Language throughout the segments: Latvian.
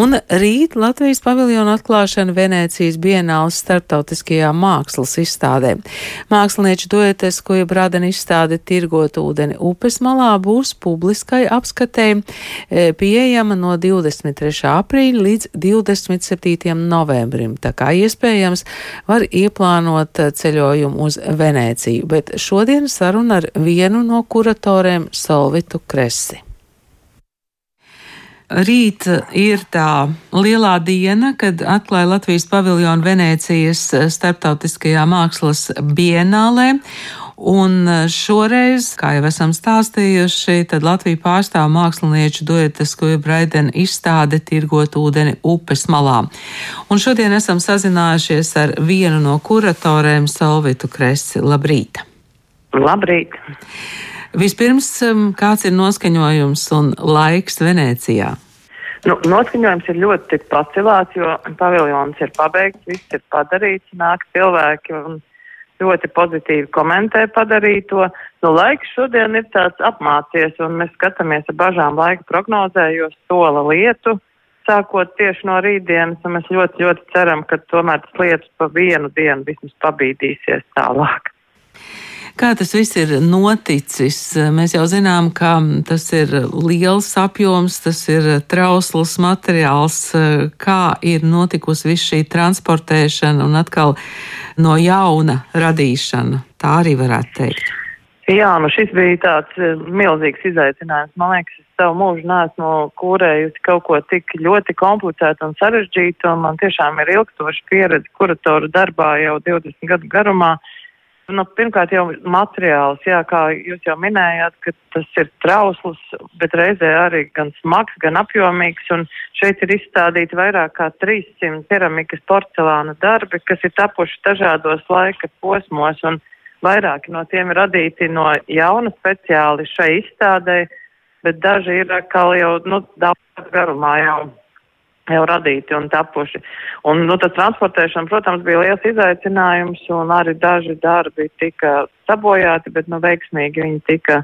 Un rīt Latvijas paviljona atklāšana Venēcijas Bienāles starptautiskajā mākslas izstādē. Mākslinieču duetes, ko iebrādena izstāde Tirgot ūdeni upes malā, būs publiskai apskatē e, pieejama no 23. aprīļa līdz 27. novembrim. Tā kā iespējams var ieplānot ceļojumu uz Venēciju, bet šodien saruna ar vienu no kuratoriem Solvitu Kresi. Rīt ir tā lielā diena, kad atklāja Latvijas paviljonu Venēcijas starptautiskajā mākslas bienālē. Un šoreiz, kā jau esam stāstījuši, tad Latvija pārstāv mākslinieču duetas, ko ir Braidena izstāde tirgot ūdeni upes malā. Un šodien esam sazinājušies ar vienu no kuratoriem Solvitu Kresi. Labrīt! Labrīt! Vispirms, um, kāds ir noskaņojums un laiks Venecijā? Nu, noskaņojums ir ļoti pacelāts, jo paviljons ir pabeigts, viss ir padarīts, nāk cilvēki un ļoti pozitīvi komentē padarīto. Nu, laiks šodien ir tāds apmācies, un mēs skatāmies ar bažām laika prognozē, jo sola lietu, sākot tieši no rītdienas, un mēs ļoti, ļoti ceram, ka tomēr tas lietus pa vienu dienu vismaz pabīdīsies tālāk. Kā tas viss ir noticis? Mēs jau zinām, ka tas ir liels apjoms, tas ir trausls materiāls, kā ir notikusi viss šī transportēšana un atkal no jauna radīšana. Tā arī varētu teikt. Jā, nu šis bija tāds eh, milzīgs izaicinājums. Man liekas, es savu mūžu neesmu kūrējusi kaut ko tik ļoti komplicētu un sarežģītu, un man tiešām ir ilgstoša pieredze kuratoru darbā jau 20 gadu garumā. Nu, pirmkārt, jau materiāls, jā, kā jūs jau minējāt, tas ir trausls, bet reizē arī gan smags, gan apjomīgs. Šeit ir izstādīti vairāk kā 300 keramikas porcelāna darbi, kas ir tapuši dažādos laika posmos, un vairāki no tiem ir radīti no jauna speciāli šai izstādē, bet daži ir atkal jau nu, daudz garumā jau jau radīti un tapuši. Un, nu, tas transportēšana, protams, bija liels izaicinājums, un arī daži darbi tika sabojāti, bet, nu, veiksmīgi viņi tika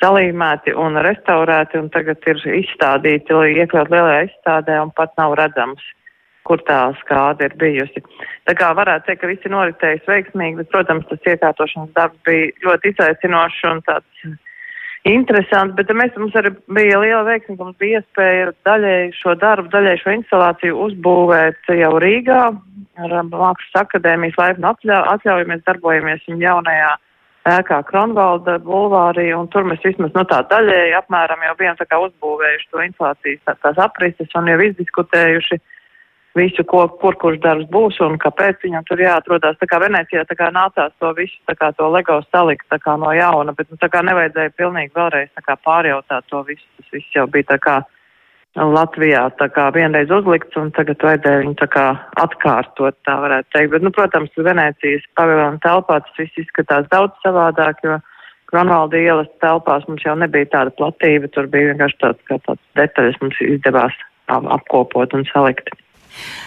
salīmēti un restaurēti, un tagad ir izstādīti, iekļaut lielajā izstādē, un pat nav redzams, kur tā skāde ir bijusi. Tā kā varētu teikt, ka visi noritējis veiksmīgi, bet, protams, tas iekārtošanas darbs bija ļoti izaicinošs un tāds interesanti, bet mēs, mums arī bija liela veiksme, ka mums bija iespēja daļai šo darbu, daļai šo instalāciju uzbūvēt jau Rīgā ar Mākslas akadēmijas laipnu atļauju. Mēs darbojamies viņa jaunajā ēkā Kronvalda bulvārī, un tur mēs vismaz no nu, tā daļēji apmēram jau bijām tā kā uzbūvējuši to inflācijas tā, tās aprises un jau izdiskutējuši visu, ko, kur kurš darbs būs un kāpēc viņam tur jāatrodas. Tā kā Venecijā tā kā nācās to visu, tā kā to Lego salikt tā kā no jauna, bet nu, tā kā nevajadzēja pilnīgi vēlreiz tā kā pārjautāt to visu. Tas viss jau bija tā kā Latvijā tā kā vienreiz uzlikts un tagad vajadzēja viņu tā kā atkārtot, tā varētu teikt. Bet, nu, protams, Venecijas paviljona telpā tas viss izskatās daudz savādāk, jo Kronvalda ielas telpās mums jau nebija tāda platība, tur bija vienkārši tāds, kā tāds detaļas mums izdevās apkopot un salikt.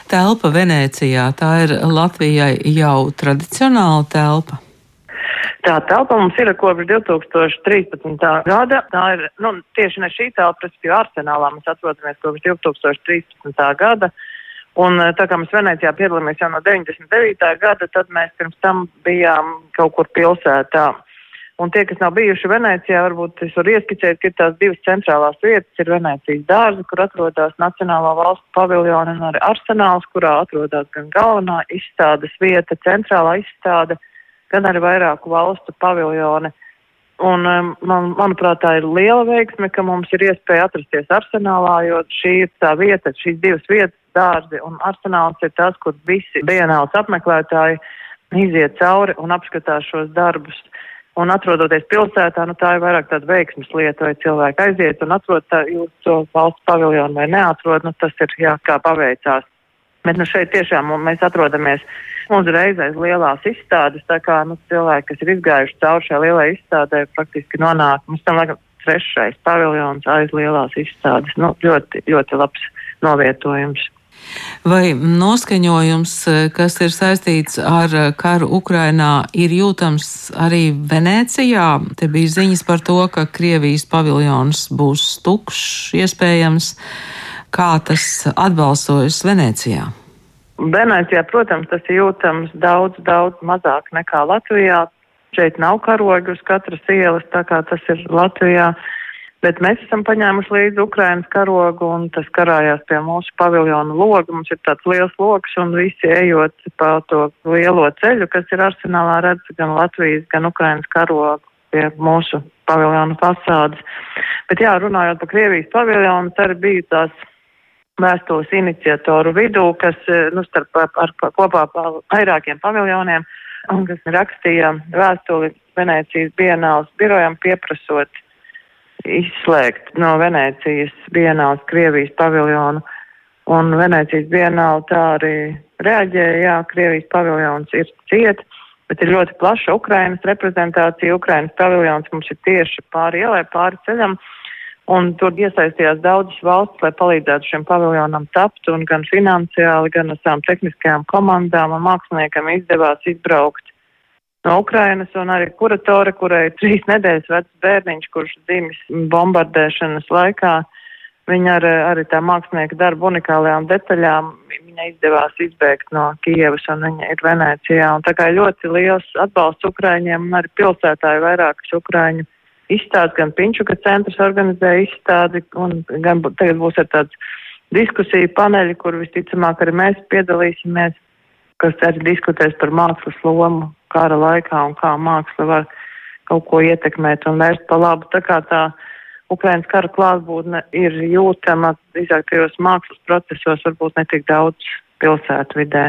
Telpa Venecijā, tā ir Latvijai jau tradicionāla telpa. Tā telpa mums ir kopš 2013. gada. Tā ir nu, tieši ne šī telpa, respektīvi arsenālā mēs atrodamies kopš 2013. gada. Un tā kā mēs Venecijā piedalāmies jau no 99. gada, tad mēs pirms tam bijām kaut kur pilsētā. Un tie, kas nav bijuši Venecijā, varbūt es varu ieskicēt, ka ir tās divas centrālās vietas. Ir Venecijas dārza, kur atrodas Nacionālā valsts paviljona, un arī arsenāls, kurā atrodas gan galvenā izstādes vieta, centrālā izstāde, gan arī vairāku valstu paviljoni. Un, um, man, manuprāt, tā ir liela veiksme, ka mums ir iespēja atrasties arsenālā, jo šī ir tā vieta, šīs divas vietas, dārzi un arsenāls ir tas, kur visi dienāls apmeklētāji iziet cauri un apskatās šos darbus. Un atrodoties pilsētā, nu, tā ir vairāk tāda veiksmes lieta, vai cilvēki aiziet un atrod tā, to valsts paviljonu vai neatrod, nu, tas ir jā, kā paveicās. Bet nu, šeit tiešām mēs atrodamies uzreiz aiz lielās izstādes, tā kā nu, cilvēki, kas ir izgājuši cauri šai lielai izstādē, praktiski nonāk, mums tam laikam trešais paviljons aiz lielās izstādes. Nu, ļoti, ļoti labs novietojums. Vai noskaņojums, kas ir saistīts ar karu Ukrainā, ir jūtams arī Venecijā? Te bija ziņas par to, ka Krievijas paviljons būs tukšs iespējams. Kā tas atbalsojas Venecijā? Venecijā, protams, tas ir jūtams daudz, daudz mazāk nekā Latvijā. Šeit nav karogi uz katras ielas, tā kā tas ir Latvijā. Bet mēs esam paņēmuši līdzi Ukrainas karogu un tas karājās pie mūsu paviljonu loga. Mums ir tāds liels loks un visi ejot pa to lielo ceļu, kas ir arsenālā redz gan Latvijas, gan Ukrainas karogu pie mūsu paviljonu fasādes. Bet jā, runājot par Krievijas paviljonu, arī bija tās vēstules iniciatoru vidū, kas, nu, starp ar, ar, kopā vairākiem paviljoniem, un kas rakstīja vēstuli Venēcijas bienāls birojam pieprasot izslēgt no Venēcijas bienāls Krievijas paviljonu. Un Venēcijas bienāla tā arī reaģēja, jā, Krievijas paviljons ir ciet, bet ir ļoti plaša Ukrainas reprezentācija. Ukrainas paviljons mums ir tieši pāri ielai, pāri ceļam. Un tur iesaistījās daudzas valsts, lai palīdzētu šiem paviljonam tapt, un gan finansiāli, gan ar savām tehniskajām komandām un māksliniekam izdevās izbraukt no Ukrainas, un arī kuratore, kurai ir trīs nedēļas vecs bērniņš, kurš dzimis bombardēšanas laikā. Viņa ar arī tā mākslinieka darba unikālajām detaļām, viņa izdevās izbēgt no Kievas, un viņa ir Venecijā. Un tā kā ļoti liels atbalsts Ukraiņiem, un arī pilsētā ir vairākas Ukraiņu izstādes, gan Pinčuka centrs organizē izstādi, un gan tagad būs ar tāds diskusiju paneļi, kur visticamāk arī mēs piedalīsimies, kas arī diskutēs par mākslas lomu kara laikā un kā māksla var kaut ko ietekmēt un vērst pa labu. Tā kā tā Ukrainas kara klātbūtne ir jūtama drīzāk tajos mākslas procesos, varbūt ne tik daudz pilsētu vidē.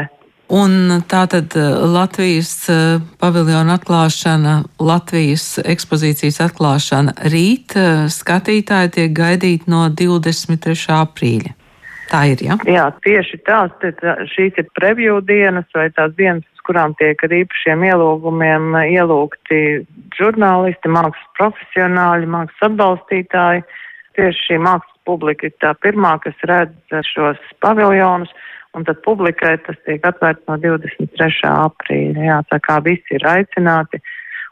Un tā tad eh, Latvijas eh, paviljona atklāšana, Latvijas ekspozīcijas atklāšana rīt eh, skatītāji tiek gaidīti no 23. aprīļa. Tā ir, ja? Jā, tieši tās, šīs ir preview dienas vai tās dienas, kurām tiek ar īpašiem ielūgumiem ielūgti žurnālisti, mākslas profesionāļi, mākslas atbalstītāji. Tieši šī mākslas publika ir tā pirmā, kas redz šos paviljonus, un tad publikai tas tiek atvērts no 23. aprīļa. Jā, tā kā visi ir aicināti.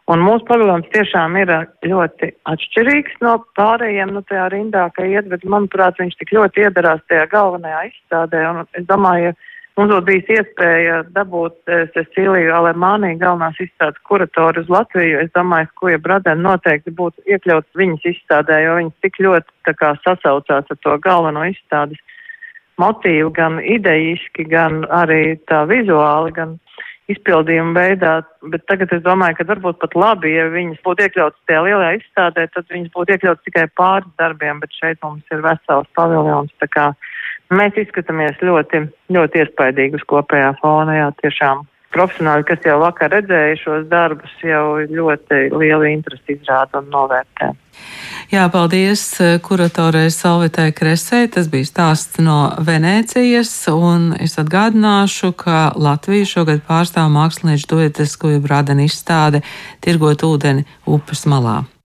Un mūsu paviljons tiešām ir ļoti atšķirīgs no pārējiem, nu, tajā rindā, ka iet, bet, manuprāt, viņš tik ļoti iedarās tajā galvenajā izstādē. Un es domāju, ja mums būtu bijis iespēja dabūt Cecīliju Alemānī galvenās izstādes kuratoru uz Latviju, es domāju, ka Kuja Bradena noteikti būtu iekļauts viņas izstādē, jo viņas tik ļoti kā sasaucās ar to galveno izstādes motīvu, gan idejiski, gan arī tā vizuāli, gan izpildījuma veidā, bet tagad es domāju, ka varbūt pat labi, ja viņas būtu iekļautas tajā lielajā izstādē, tad viņas būtu iekļautas tikai pāris darbiem, bet šeit mums ir vesels paviljons, tā kā mēs izskatāmies ļoti, ļoti iespaidīgi uz kopējā fona, jā, tiešām profesionāļi, kas jau vakar redzēja šos darbus, jau ļoti lielu interesi izrāda un novērtē. Jā, paldies kuratorai Salvitai Kresē. Tas bija stāsts no Venēcijas, un es atgādināšu, ka Latvija šogad pārstāv mākslinieču dojoties, ko jau brādena izstāde Tirgot ūdeni upes malā.